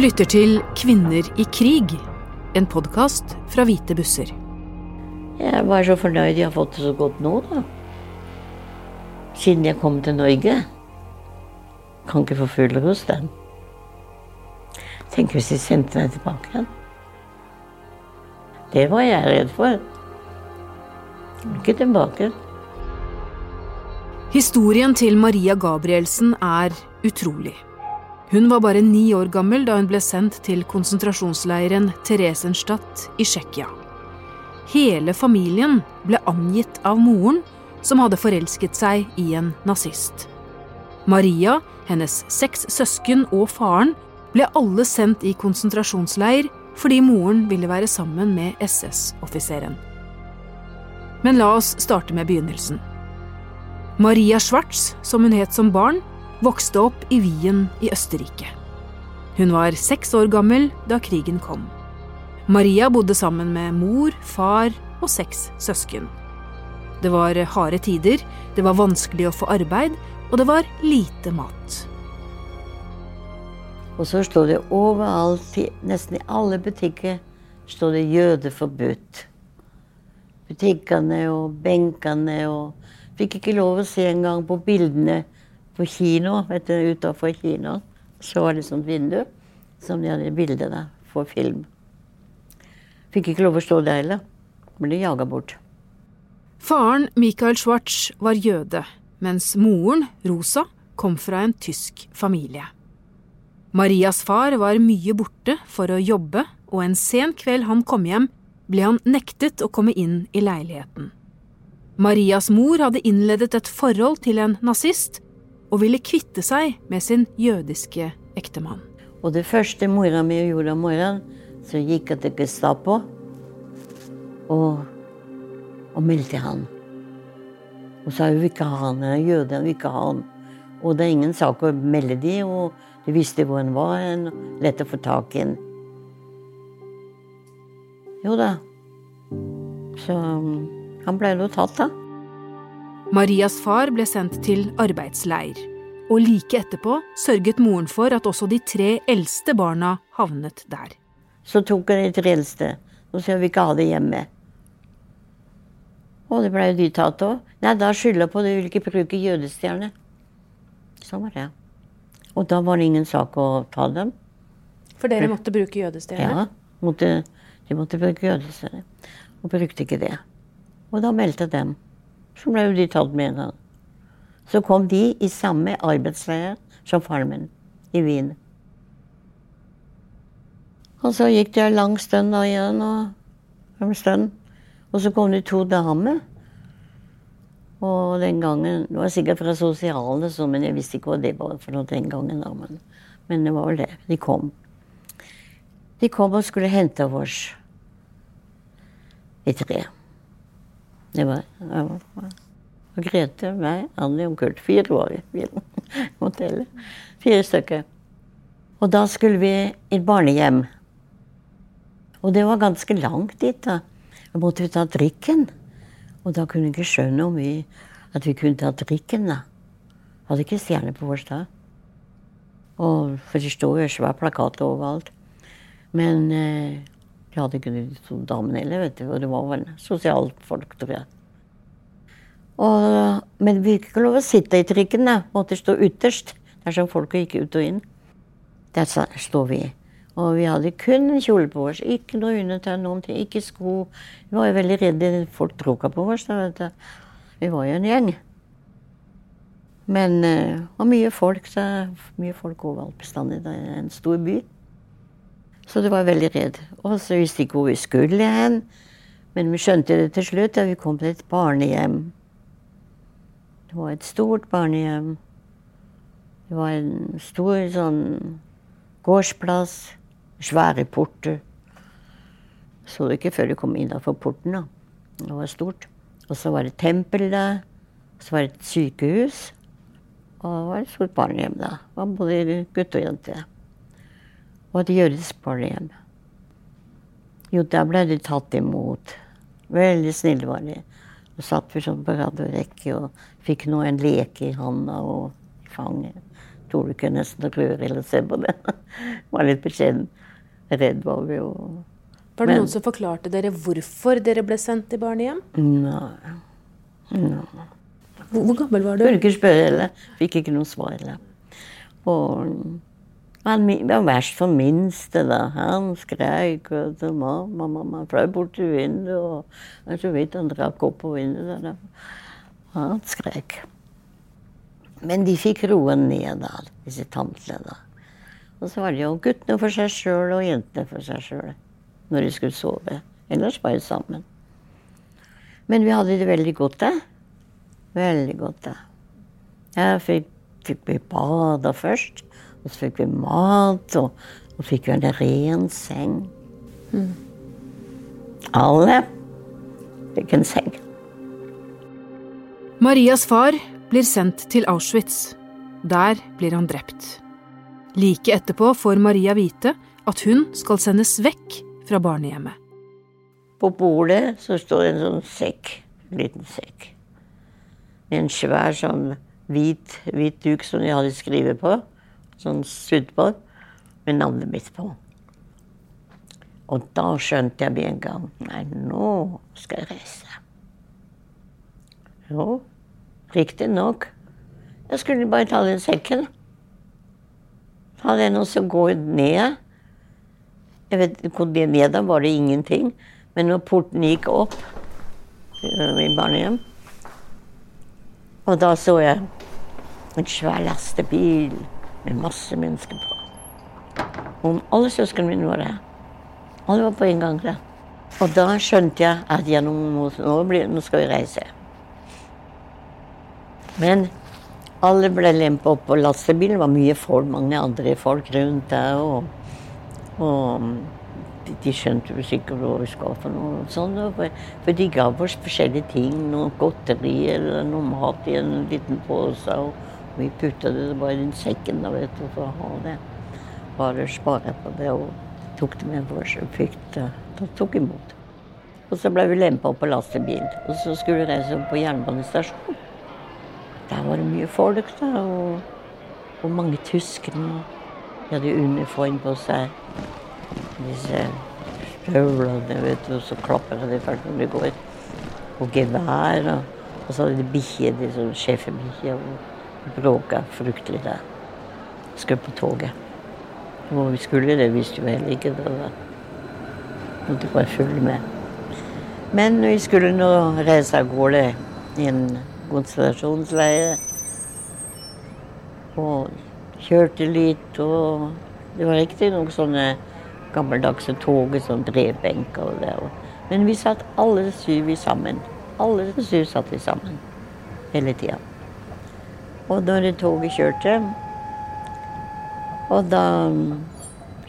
Lytter til Kvinner i krig, en podkast fra Hvite busser. Jeg er bare så fornøyd jeg har fått det så godt nå, da. Siden jeg kom til Norge. Kan ikke full hos dem. Tenk hvis de sendte meg tilbake igjen. Det var jeg redd for. Ikke tilbake. Historien til Maria Gabrielsen er utrolig. Hun var bare ni år gammel da hun ble sendt til konsentrasjonsleiren Theresienstadt i Tsjekkia. Hele familien ble angitt av moren, som hadde forelsket seg i en nazist. Maria, hennes seks søsken og faren ble alle sendt i konsentrasjonsleir fordi moren ville være sammen med SS-offiseren. Men la oss starte med begynnelsen. Maria Schwartz, som hun het som barn, vokste opp i Wien i Østerrike. Hun var seks år gammel da krigen kom. Maria bodde sammen med mor, far og seks søsken. Det var harde tider, det var vanskelig å få arbeid, og det var lite mat. Og så står det overalt, nesten i alle butikker, står det 'jøde forbudt'. Butikkene og benkene og Fikk ikke lov å se engang på bildene på kino, vet du, utenfor kino. Så var det et sånt vindu som de hadde bilder av for film. Fikk ikke lov å stå der heller. Ble jaga bort. Faren, Michael Schwartz, var jøde, mens moren, Rosa, kom fra en tysk familie. Marias far var mye borte for å jobbe, og en sen kveld han kom hjem, ble han nektet å komme inn i leiligheten. Marias mor hadde innledet et forhold til en nazist, og ville kvitte seg med sin jødiske ektemann. Og det første mora mi gjorde om morgenen, så gikk jeg til Gestapo og, og meldte han. Og sa hun vil ikke ha han, jeg er jøde, hun vil ikke ha han. Og det er ingen sak å melde de, og de visste hvor han var, lett å få tak i han. Jo da. Så um, han ble nå tatt, da. Marias far ble sendt til arbeidsleir. Og like etterpå sørget moren for at også de tre eldste barna havnet der. Så tok jeg de tre eldste, og så vil vi ikke ha det hjemme. Og det ble jo de tatt òg. Nei, da skylda på det, vil ikke bruke jødestjerne. Sånn var det. Og da var det ingen sak å ta dem. For dere måtte bruke jødestjerne? Ja, måtte, de måtte bruke jødestjerne. Og brukte ikke det. Og da meldte dem. Så ble jo de tatt med en. Så kom de i samme arbeidsleir som faren min, i Wien. Og så gikk det en lang stund da igjen, og en stund. Og så kom det to damer. Og den gangen Det var sikkert fra sosialen, men jeg visste ikke hva det var for noe den gangen. Men, men, det var vel det. De kom. De kom og skulle hente oss i tre. Det var, jeg var og Grete, meg, Annie og Kurt. Fire vi i bilen. Motellet. Fire stykker. Og da skulle vi i et barnehjem. Og det var ganske langt dit. da. Da måtte vi ta trikken. Og da kunne vi ikke skjønne om vi, at vi kunne ta trikken, da. Hadde ikke stjerne på vår stad. Og, for det sto jo svær plakat overalt. Men eh, de hadde ikke de to damene heller, vet du. Og det var vel sosialfolk, tror jeg. Og, men vi fikk ikke lov å sitte i trikken, da. Måtte stå ytterst. Dersom folk gikk ut og inn. Der står vi. Og vi hadde kun kjole på oss. Ikke noe undertøy, noen ting. Ikke sko. Vi var jo veldig redde. Folk tråkka på oss. Da, vi var jo en gjeng. Men det uh, var mye folk. Så, mye folk overalt bestandig. Det er en stor by. Så du var veldig redd. Og så visste vi ikke hvor vi skulle hen. Men vi skjønte det til slutt da vi kom til et barnehjem. Det var et stort barnehjem. Det var en stor sånn gårdsplass. Svære porter. Så du ikke før du kom innafor porten. da. Det var stort. Og så var det tempel der. Så var det et sykehus. Og det var et stort barnehjem da. Var både gutt og jente. Og et på barnehjem. Jo, der ble de tatt imot. Veldig snille var de. Og satt vi sånn på rad og rekke og fikk nå en leke i handa og i fanget. Torde ikke nesten røre eller se på det. Var litt beskjeden. Redd var vi jo. Var det Men, noen som forklarte dere hvorfor dere ble sendt til barnehjem? Nei. nei. Hvor, hvor, gammel var du? Kunne ikke spørre heller. Fikk ikke noe svar heller. Og han var verst for minste, da. Han skreik sa mamma, mamma, fløy bort til vinduet. Og så vidt han drakk opp på vinduet. Der. Han skreik. Men de fikk roen ned, da, disse tantlene. Og så var det jo guttene for seg sjøl og jentene for seg sjøl når de skulle sove. Ellers var de sammen. Men vi hadde det veldig godt, da. Veldig godt, da. Jeg fikk, fikk bada først. Og så fikk vi mat, og, og fikk vi en ren seng. Mm. Alle fikk en seng. Marias far blir sendt til Auschwitz. Der blir han drept. Like etterpå får Maria vite at hun skal sendes vekk fra barnehjemmet. På bordet så står en sånn sekk. En liten sekk. En svær sånn hvit, hvit duk som de hadde skrevet på sånn suddball med navnet mitt på. Og da skjønte jeg med en gang Nei, nå skal jeg reise. Jo, riktignok. Jeg skulle bare ta den sekken. Ta den og så gå ned. Jeg vet Hvor det ned da var det ingenting. Men når porten gikk opp i barnehjem Og da så jeg en svær lastebil med masse mennesker på. Om alle søsknene mine var det. Alle var på en gang der. Og da skjønte jeg at ja, nå, nå, nå, skal vi reise. Men alle ble lempa opp på lastebilen. Det var mye folk, mange andre folk rundt der. Og, og de, skjønte jo sikkert hva vi skulle for noe. For, for, de ga oss forskjellige ting. Noe godteri eller noe mat i en liten pose. Og, vi putta det bare i sekken da, vet du, for å ha det. Bare spare på det og tok det med oss og fikk det. Da tok imot. Og så ble vi lempa opp på lastebil. Og så skulle vi reise opp på jernbanestasjonen. Der var det mye folk, da. Og, og mange tyskere. De hadde uniform på seg. Disse støvlene, vet du, og så klapper de først når de går. Og gevær. Og, og så hadde de bikkjer, sånn schæferbikkjer bråka fryktelig der. Skulle på toget. Hvor vi skulle, det visste jo heller ikke. Da måtte bare følge med. Men vi skulle nå reise av gårde i en konsentrasjonsleir. Og kjørte litt, og det var riktig noen sånne gammeldagse tog, sånn drevbenker og det. Men vi satt alle syv sammen. Alle syv satt vi sammen hele tida. Og når toget kjørte Og da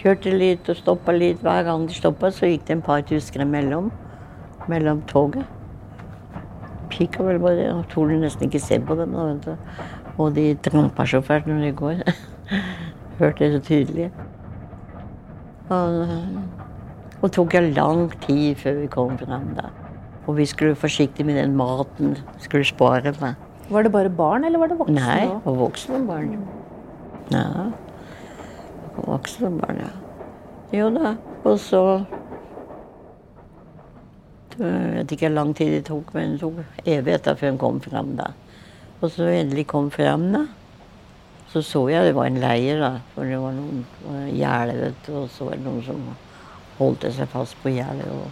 kjørte litt og stoppa litt. Hver gang de stoppa, så gikk det en par tyskere mellom, mellom toget. Kikka vel bare og torde nesten ikke se på dem. Da, og de trampa så fælt når de går. Hørte det så tydelig. Og, og det tok lang tid før vi kom fram da. Og vi skulle forsiktig med den maten. Skulle spare meg. Var det bare barn, eller var det voksne? Nei, var voksne barn. Ja. Voksne barn, ja. Jo da. Og så Jeg vet ikke hvor lang tid det tok, men det tok evigheter før hun kom fram. da. Og så endelig kom fram, da. Så så jeg det var en leir, da. For det var noen gjerde. Og så var det noen som holdt seg fast på gjerdet. Og,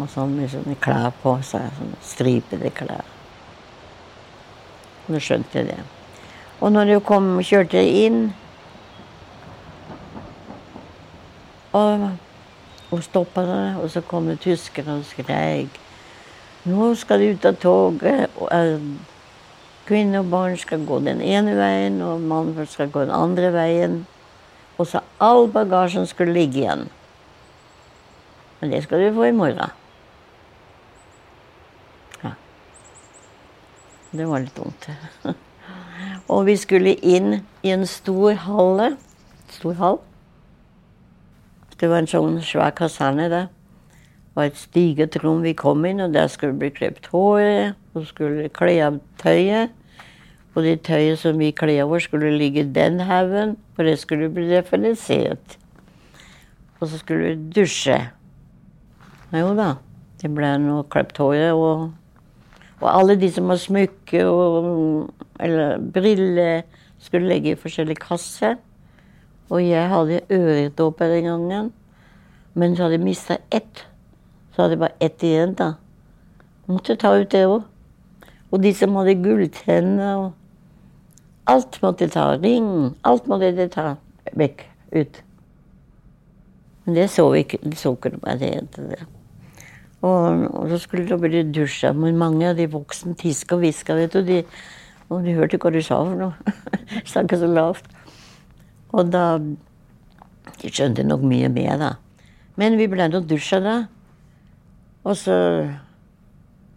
og sånn med sånne klær på seg. Sånne stripede klær. Nå skjønte det. Og når hun kom, kjørte inn og, hun stoppa og så kom det tyskere og skreik. Nå skal de ut av toget. og uh, Kvinner og barn skal gå den ene veien, og mannen skal gå den andre veien. Og så all bagasjen skulle ligge igjen. Men det skal du få i morgen. Det var litt dumt. og vi skulle inn i en stor halle. Stor hall. Det var en sånn svær kaserne der. Det var et stiget rom vi kom inn, og der skulle bli klippet håret. Og skulle kle av tøyet. Og det tøyet som vi kler over, skulle ligge i den haugen, for det skulle bli definisert. Og så skulle vi dusje. Jo da. Det ble noe klipt håret. Og, og alle de som har smykke og eller briller, skulle legge i forskjellige kasser. Og jeg hadde øredåper den gangen. Men så hadde jeg mista ett. Så hadde jeg bare ett igjen, da. Måtte ta ut det òg. Og de som hadde gulltenner og Alt måtte ta. Ring. Alt måtte de ta vekk. Ut. Men det så ikke. De så ikke det det. Og, og, så skulle det bli dusja. Men mange av de voksne tiska og hviska, vet du. De, og de hørte hva du sa for noe. Snakka så lavt. Og da De skjønte nok mye mer, da. Men vi ble nå dusja da. Og så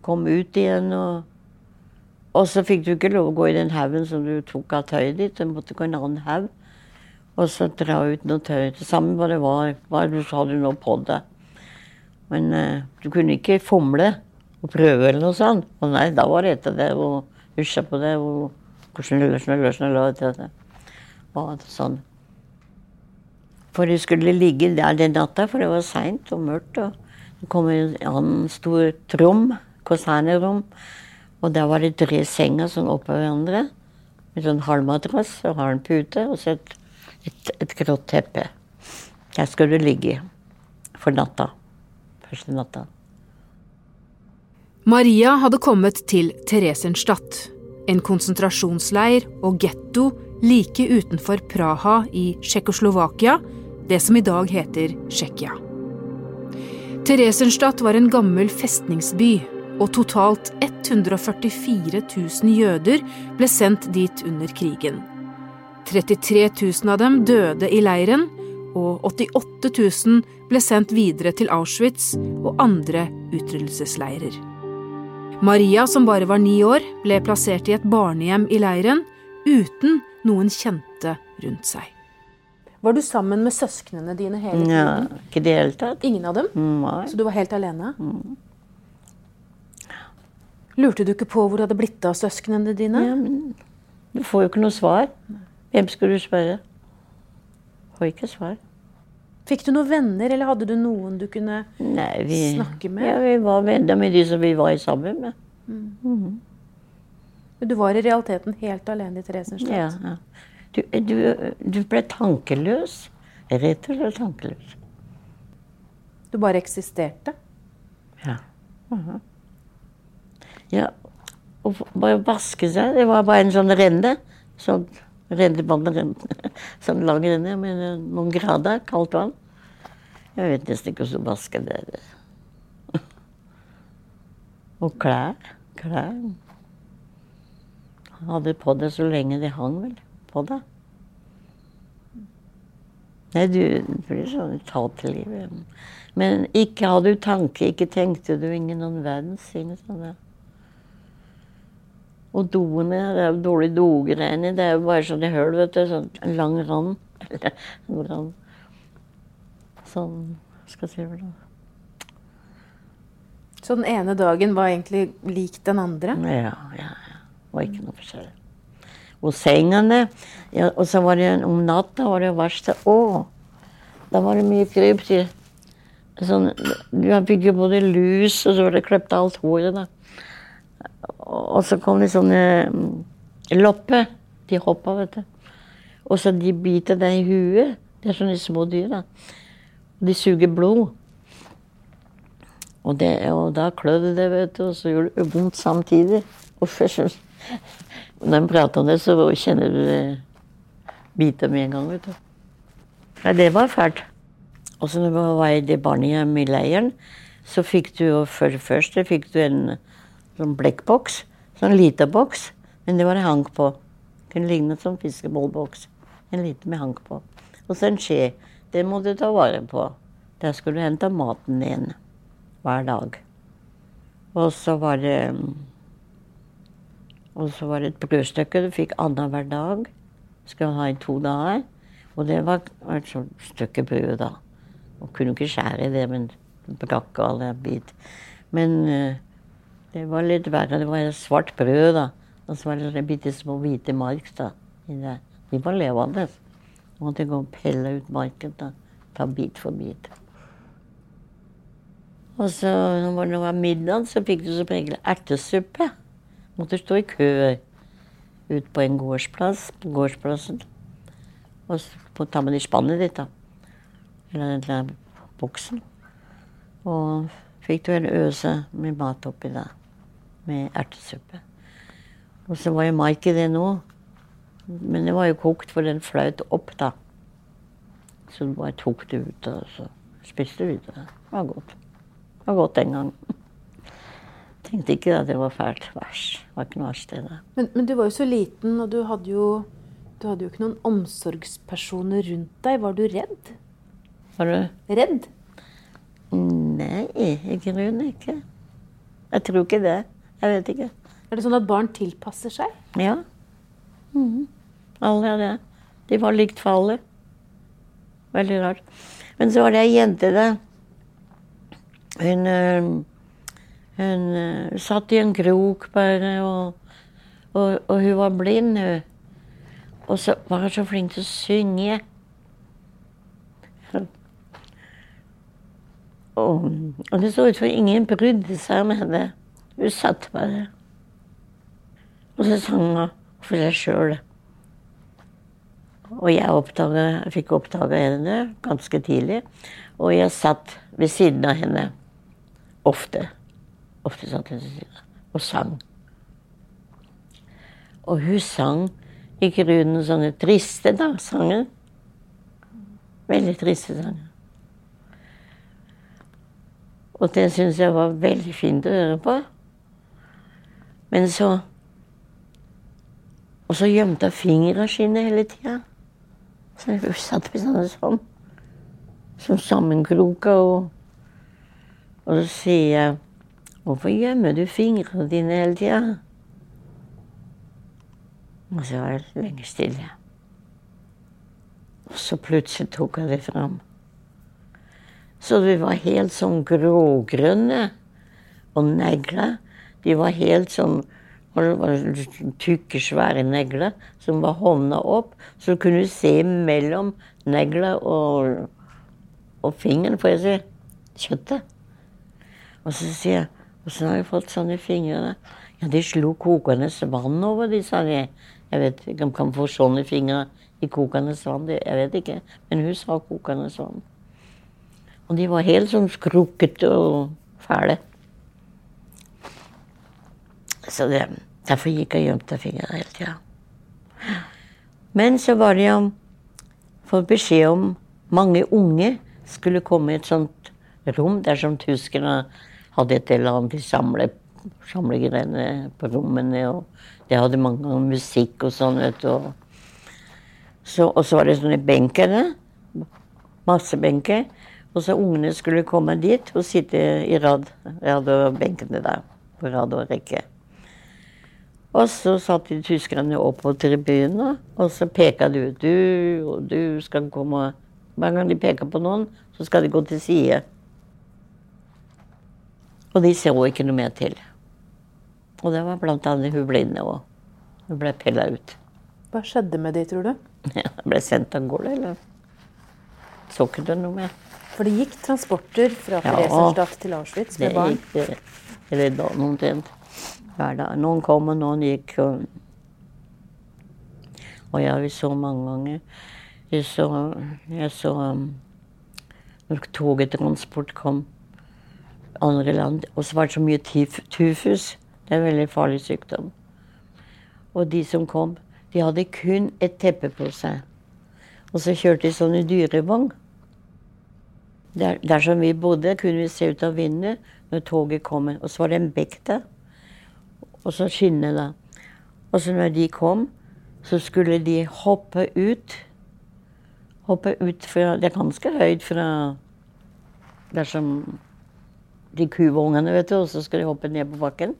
kom ut igjen og og så fikk du ikke lov å gå i den haugen som du tok av tøyet ditt. Du måtte gå i en annen haug. Og så dra ut noe tøy. Det samme hva det var. Hva du hadde nå på deg. Men uh, du kunne ikke fomle og prøve eller noe sånt. Og nei, da var det etter det og husja på det. og snølle, snølle, snølle, og sånn. For de skulle ligge der den natta, for det var seint og mørkt. og Det kom en annen stort rom, kasernerom. Og der var det tre senger sånn oppå hverandre. Med sånn halvmadrass og halv pute, og så et, et, et grått teppe. Der skulle du ligge for natta. Første natta. Maria hadde kommet til Theresienstadt, en konsentrasjonsleir og getto like utenfor Praha i Tsjekkoslovakia, det som i dag heter Tsjekkia. Theresienstadt var en gammel festningsby og totalt 144 000 jøder ble sendt dit under krigen. 33 000 av dem døde i leiren, og 88 000 ble sendt videre til Auschwitz og andre utryddelsesleirer. Maria, som bare var ni år, ble plassert i et barnehjem i leiren uten noen kjente rundt seg. Var du sammen med søsknene dine hele tiden? Ja, ikke det hele tatt. Ingen av dem? Nei. Så du var helt alene? Mm. Lurte du ikke på hvor det hadde blitt av søsknene dine? Ja, men du får jo ikke noe svar. Hvem skulle du spørre? Får ikke svar. Fikk du noen venner, eller hadde du noen du kunne Nei, vi, snakke med? Ja, vi var venner med de som vi var sammen med. Mm. Mhm. Du var i realiteten helt alene i Theresienstadt? Ja, ja. Du, du, du ble tankeløs. Rett og slett tankeløs. Du bare eksisterte? Ja. Mhm. Ja, og bare vaske seg. Det var bare en sånn renne. Sånn rennevann, renne. Sånn lang renne med noen grader kaldt vann. Jeg vet nesten ikke hvordan du vasker det. Og klær. Klær. Hadde på det så lenge de hang vel på deg. Nei, du blir sånn liv. Men ikke hadde du tanke, ikke tenkte du ingen noen verdens ting. Sånn og doene, det er jo dårlig dogreiene. Det er jo bare sånn i høl, vet du. Sånn lang rand. rand. Sånn skal jeg si for noe. Så den ene dagen var egentlig lik den andre? Ja, ja. ja. Det var ikke noe forskjell. Og sengene ja, Og så var det om natta var det verste Å! Da var det mye kryp. Sånn, du fikk jo både lus, og så var det klippet alt håret. da. Og så kom det sånne mm, lopper. De hoppa, vet du. Og så de biter deg i huet. Det er sånne små dyr. da. De suger blod. Og, det, og da klødde det, vet du, og så gjorde det vondt samtidig. Uff, Når en prater om det, så kjenner du det biter med en gang, vet du. Ja, det var fælt. Og så når vi var i det barnehjemmet i leiren, så fikk du jo for det første fikk du en sånn blekkboks. Sånn lita boks. Men det var det hank på. Kunne ligne som fiskebollboks. En liten med hank på. Og så en skje. Det må du ta vare på. Der skulle du hente maten din hver dag. Og så var det Og så var det et brødstykke du fikk annenhver dag. Skal ha i to dager. Og det var et sånt stykke brød, da. Og kunne ikke skjære i det, men brakk alle en bit. Men uh, det var litt verre. Det var svart brød, da. Og så var det bitte små hvite mark. da. De var levende. Måtte gå og pelle ut marken. da. Ta bit for bit. Og så når det var middag, så fikk du som regel ertesuppe. Måtte stå i kø ut på en gårdsplass, på gårdsplassen. Og så ta med det i spannet ditt, da. Eller den boksen. Og fikk du en øse med mat oppi da. Med ertesuppe. Og så var jo mark i det nå. Men det var jo kokt, for den fløt opp, da. Så du bare tok det ut, og så spiste du det. Det var godt. Det var godt den gangen. Tenkte ikke at det var fælt. Det var ikke noe verst, det. Men, men, du var jo så liten, og du hadde jo, du hadde jo ikke noen omsorgspersoner rundt deg. Var du redd? Var du Redd? Nei, i grunnen ikke. Jeg tror ikke det. Jeg vet ikke. Er det sånn at barn tilpasser seg? Ja. Mm. Alle er det. De var likt for alle. Veldig rart. Men så var det ei jente der hun, eh, hun eh, satt i en krok bare, og, og, og hun var blind, hun. Og så var hun så flink til å synge. Og, og det så ut som ingen brydde seg med henne. Hun satt bare. Og så sang hun for seg sjøl. Og jeg, oppdaget, jeg fikk oppdaga henne ganske tidlig. Og jeg satt ved siden av henne. Ofte. Ofte satt hun ved siden av og sang. Og hun sang i grunnen sånne triste da, sanger. Veldig triste sanger. Og det syns jeg var veldig fint å høre på. Men så Og så gjemte hun fingrene sine hele tida. Så hun satt vi sånn, sånn som sammenkroka og og så sier jeg, 'Hvorfor gjemmer du fingrene dine hele tida?' Og så var det lenge stille. Og så plutselig tok jeg det fram. Så vi var helt sånn grågrønne. Og negler, de var helt sånn tykke, svære negler som var hånda opp. Så du kunne se mellom negler og, og fingeren, får jeg si, kjøttet. Og så sier jeg Åssen har jeg fått sånne fingre? Ja, de slo kokende vann over de, sa de. Jeg vet ikke om man kan få sånne fingre i kokende vann. Jeg vet ikke. Men hun sa kokende vann. Og de var helt sånn skrukkete og fæle. Så det, derfor gikk jeg og gjemte fingrene hele tida. Men så var det jo fått beskjed om mange unge skulle komme i et sånt rom dersom tyskerne hadde et eller annet de samle, samlegreiene på rommene. Og de hadde mange ganger musikk og sånn, vet du. Så, og så var det sånne benker. Masse benker. Og så ungene skulle komme dit og sitte i rad, rad og benkene der. På rad og rekke. Og så satt de tyskerne opp på tribunen, og så peka de ut. Du og du skal komme Hver gang de peker på noen, så skal de gå til side. Og de så ikke noe mer til. Og det var blant annet hun blinde òg. Hun ble pella ut. Hva skjedde med de, tror du? Ja, ble sendt av gårde, eller så ikke det noe mer. For det gikk transporter fra Theresienstadt ja, til Auschwitz med barn? Det gikk, eller da omtrent. Hver dag. Noen kom, og noen gikk. Og, og ja, vi så mange ganger. Jeg så, jeg så um, Når togetransport kom andre land. Og så var det så mye tyfus. Det er en veldig farlig sykdom. Og de som kom, de hadde kun et teppe på seg. Og så kjørte de sånn i dyrevogn. Der, der som vi bodde, kunne vi se ut av vinduet når toget kom. Og så var det en bekk der. Og så skinnet, da. Og så når de kom, så skulle de hoppe ut. Hoppe ut fra Det er ganske høyt fra dersom de kuvungene, vet du, og så skal de hoppe ned på bakken.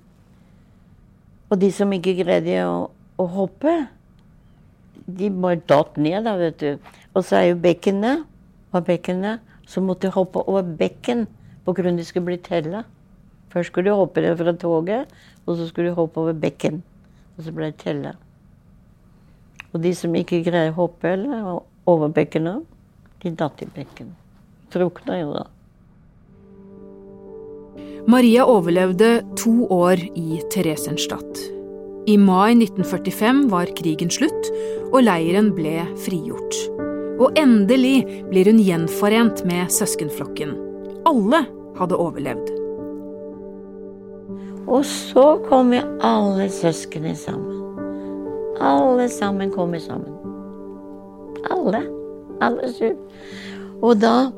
Og de som ikke greide å, å hoppe, de bare datt ned, da, vet du. Og så er jo bekkenet og Var bekken der. Så måtte de hoppe over bekken av de skulle bli tella. Først skulle de hoppe ned fra toget, og så skulle de hoppe over bekken. Og så ble de tella. Og de som ikke greier å hoppe eller over bekkenet, de datt i bekken. Drukna jo da. Maria overlevde to år i Theresienstadt. I mai 1945 var krigen slutt, og leiren ble frigjort. Og endelig blir hun gjenforent med søskenflokken. Alle hadde overlevd. Og så kom jo alle søsknene sammen. Alle sammen kom sammen. Alle. Alle sju. Og da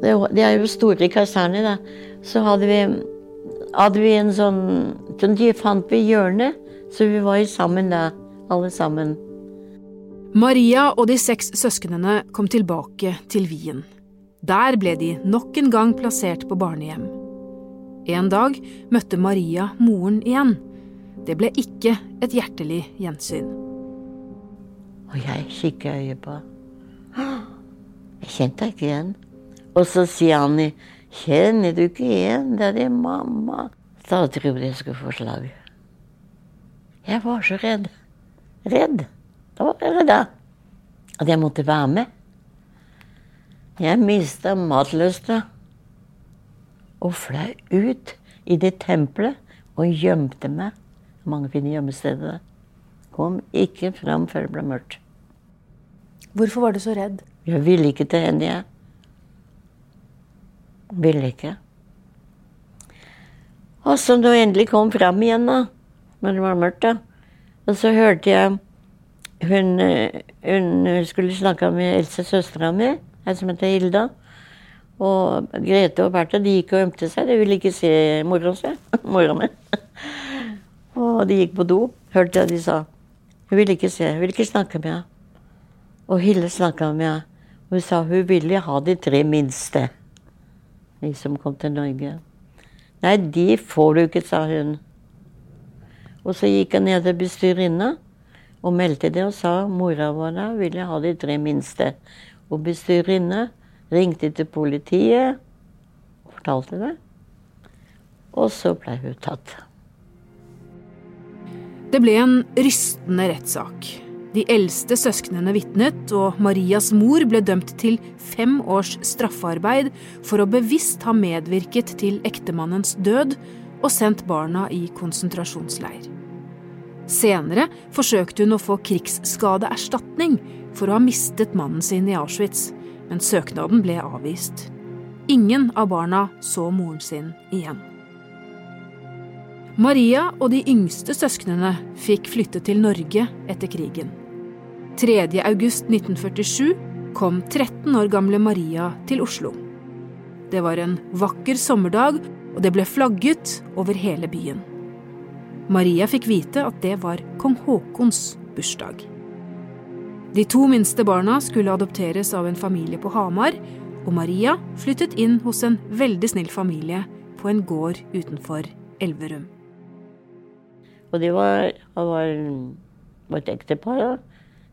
Det er jo store kaserner, da. Så hadde vi, hadde vi en sånn De fant vi hjørnet, så vi var jo sammen da, alle sammen. Maria og de seks søsknene kom tilbake til Wien. Der ble de nok en gang plassert på barnehjem. En dag møtte Maria moren igjen. Det ble ikke et hjertelig gjensyn. Og jeg kikker i øyet på Jeg kjente ikke igjen. Og så sier Annie 'Kjenner du ikke igjen? Det er din mamma.' Da trodde jeg skulle få slag. Jeg var så redd. Redd. Da var det redd at jeg måtte være med. Jeg mista matlysta og fløy ut i det tempelet og gjemte meg. Mange fine gjemmesteder. Kom ikke fram før det ble mørkt. Hvorfor var du så redd? Jeg ville ikke til henne, jeg. Ville ikke. Og så når jeg endelig kom fram igjen, da, når det var mørkt, da, og så hørte jeg hun, hun skulle snakke med Else, søstera mi, ei som heter Hilda. Og Grete og Bertha de gikk og ømte seg. De ville ikke se mora si. mora mi. og de gikk på do. Hørte jeg de sa. Hun ville ikke se, hun ville ikke snakke med henne. Og Hilde snakka med henne. Hun sa hun ville ha de tre minste de som kom til Norge. Nei, de får du ikke, sa hun. Og så gikk hun ned til bestyrerinna og meldte det og sa mora vår ville ha de tre minste. Og bestyrerinne ringte til politiet og fortalte det. Og så ble hun tatt. Det ble en rystende rettssak. De eldste søsknene vitnet, og Marias mor ble dømt til fem års straffarbeid for å bevisst ha medvirket til ektemannens død og sendt barna i konsentrasjonsleir. Senere forsøkte hun å få krigsskadeerstatning for å ha mistet mannen sin i Auschwitz, men søknaden ble avvist. Ingen av barna så moren sin igjen. Maria og de yngste søsknene fikk flytte til Norge etter krigen. 3. august 1947 kom 13 år gamle Maria til Oslo. Det var en vakker sommerdag, og det ble flagget over hele byen. Maria fikk vite at det var kong Haakons bursdag. De to minste barna skulle adopteres av en familie på Hamar, og Maria flyttet inn hos en veldig snill familie på en gård utenfor Elverum. Og det var, var, var et ektepar.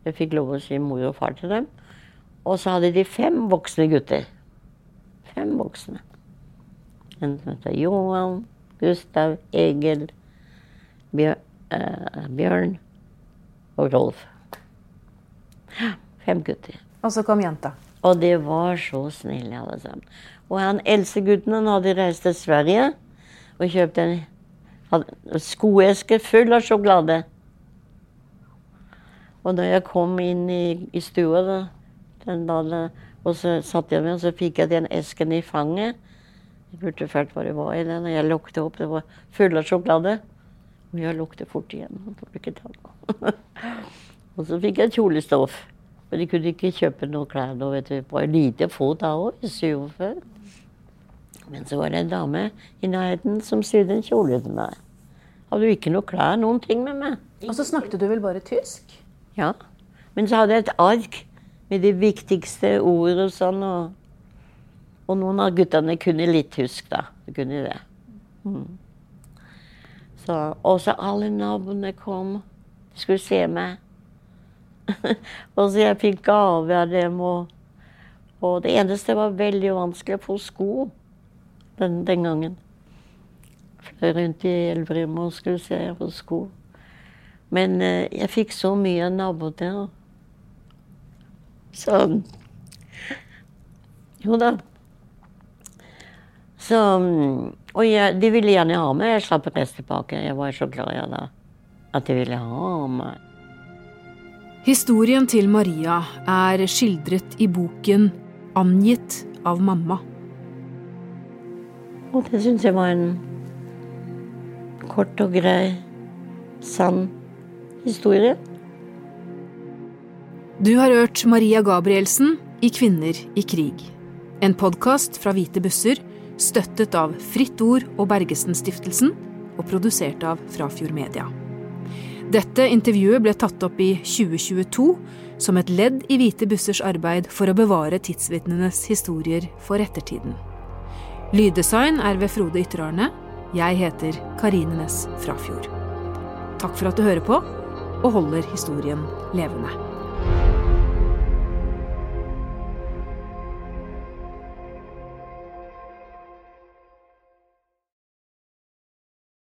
Jeg fikk lov å si mor og far til dem. Og så hadde de fem voksne gutter. Fem voksne. En som heter Johan, Gustav, Egil, Bjørn og Rolf. Fem gutter. Og så kom jenta. Og de var så snille, alle sammen. Og han eldstegutten han hadde reist til Sverige og kjøpt en skoeske full av sjokolade. Og da jeg kom inn i, i stua da, den dagen, og så satt jeg med, og så fikk jeg den esken i fanget. Jeg burde følt hva det var i den, og jeg lukket opp. Det var full av sjokolade. Og jeg luktet fort igjen. og så fikk jeg kjolestoff. Men de kunne ikke kjøpe noen klær nå, vet du. Det var lite få da òg, i 47. Men så var det en dame i nærheten som sydde en kjole til meg. Hadde jo ikke noe klær, noen ting med meg. Og så snakket du vel bare tysk? Ja. Men så hadde jeg et ark med de viktigste ord og sånn. Og, og noen av guttene kunne litt tysk, da. De kunne det. Mm. Så, og så alle naboene kom. De skulle se meg. og så jeg fikk gave av dem. Og, og det eneste var veldig vanskelig å få sko den, den gangen. Fløy rundt i Elverum og skulle se på sko. Men eh, jeg fikk så mye naboer. Så Jo da. Så Og jeg, de ville gjerne ha meg. Jeg slapp tilbake. Jeg var så glad jeg da. At de ville ha meg. Historien til Maria er skildret i boken 'Angitt av mamma'. Og det syns jeg var en kort og grei, sann historie. Du har hørt Maria Gabrielsen i Kvinner i krig. En podkast fra Hvite busser, støttet av Fritt Ord og Bergesen-stiftelsen, og produsert av Frafjord Media. Dette intervjuet ble tatt opp i 2022 som et ledd i Hvite bussers arbeid for å bevare tidsvitnenes historier for ettertiden. Lyddesign er ved Frode Ytterarne. Jeg heter Karine Næss Frafjord. Takk for at du hører på og holder historien levende.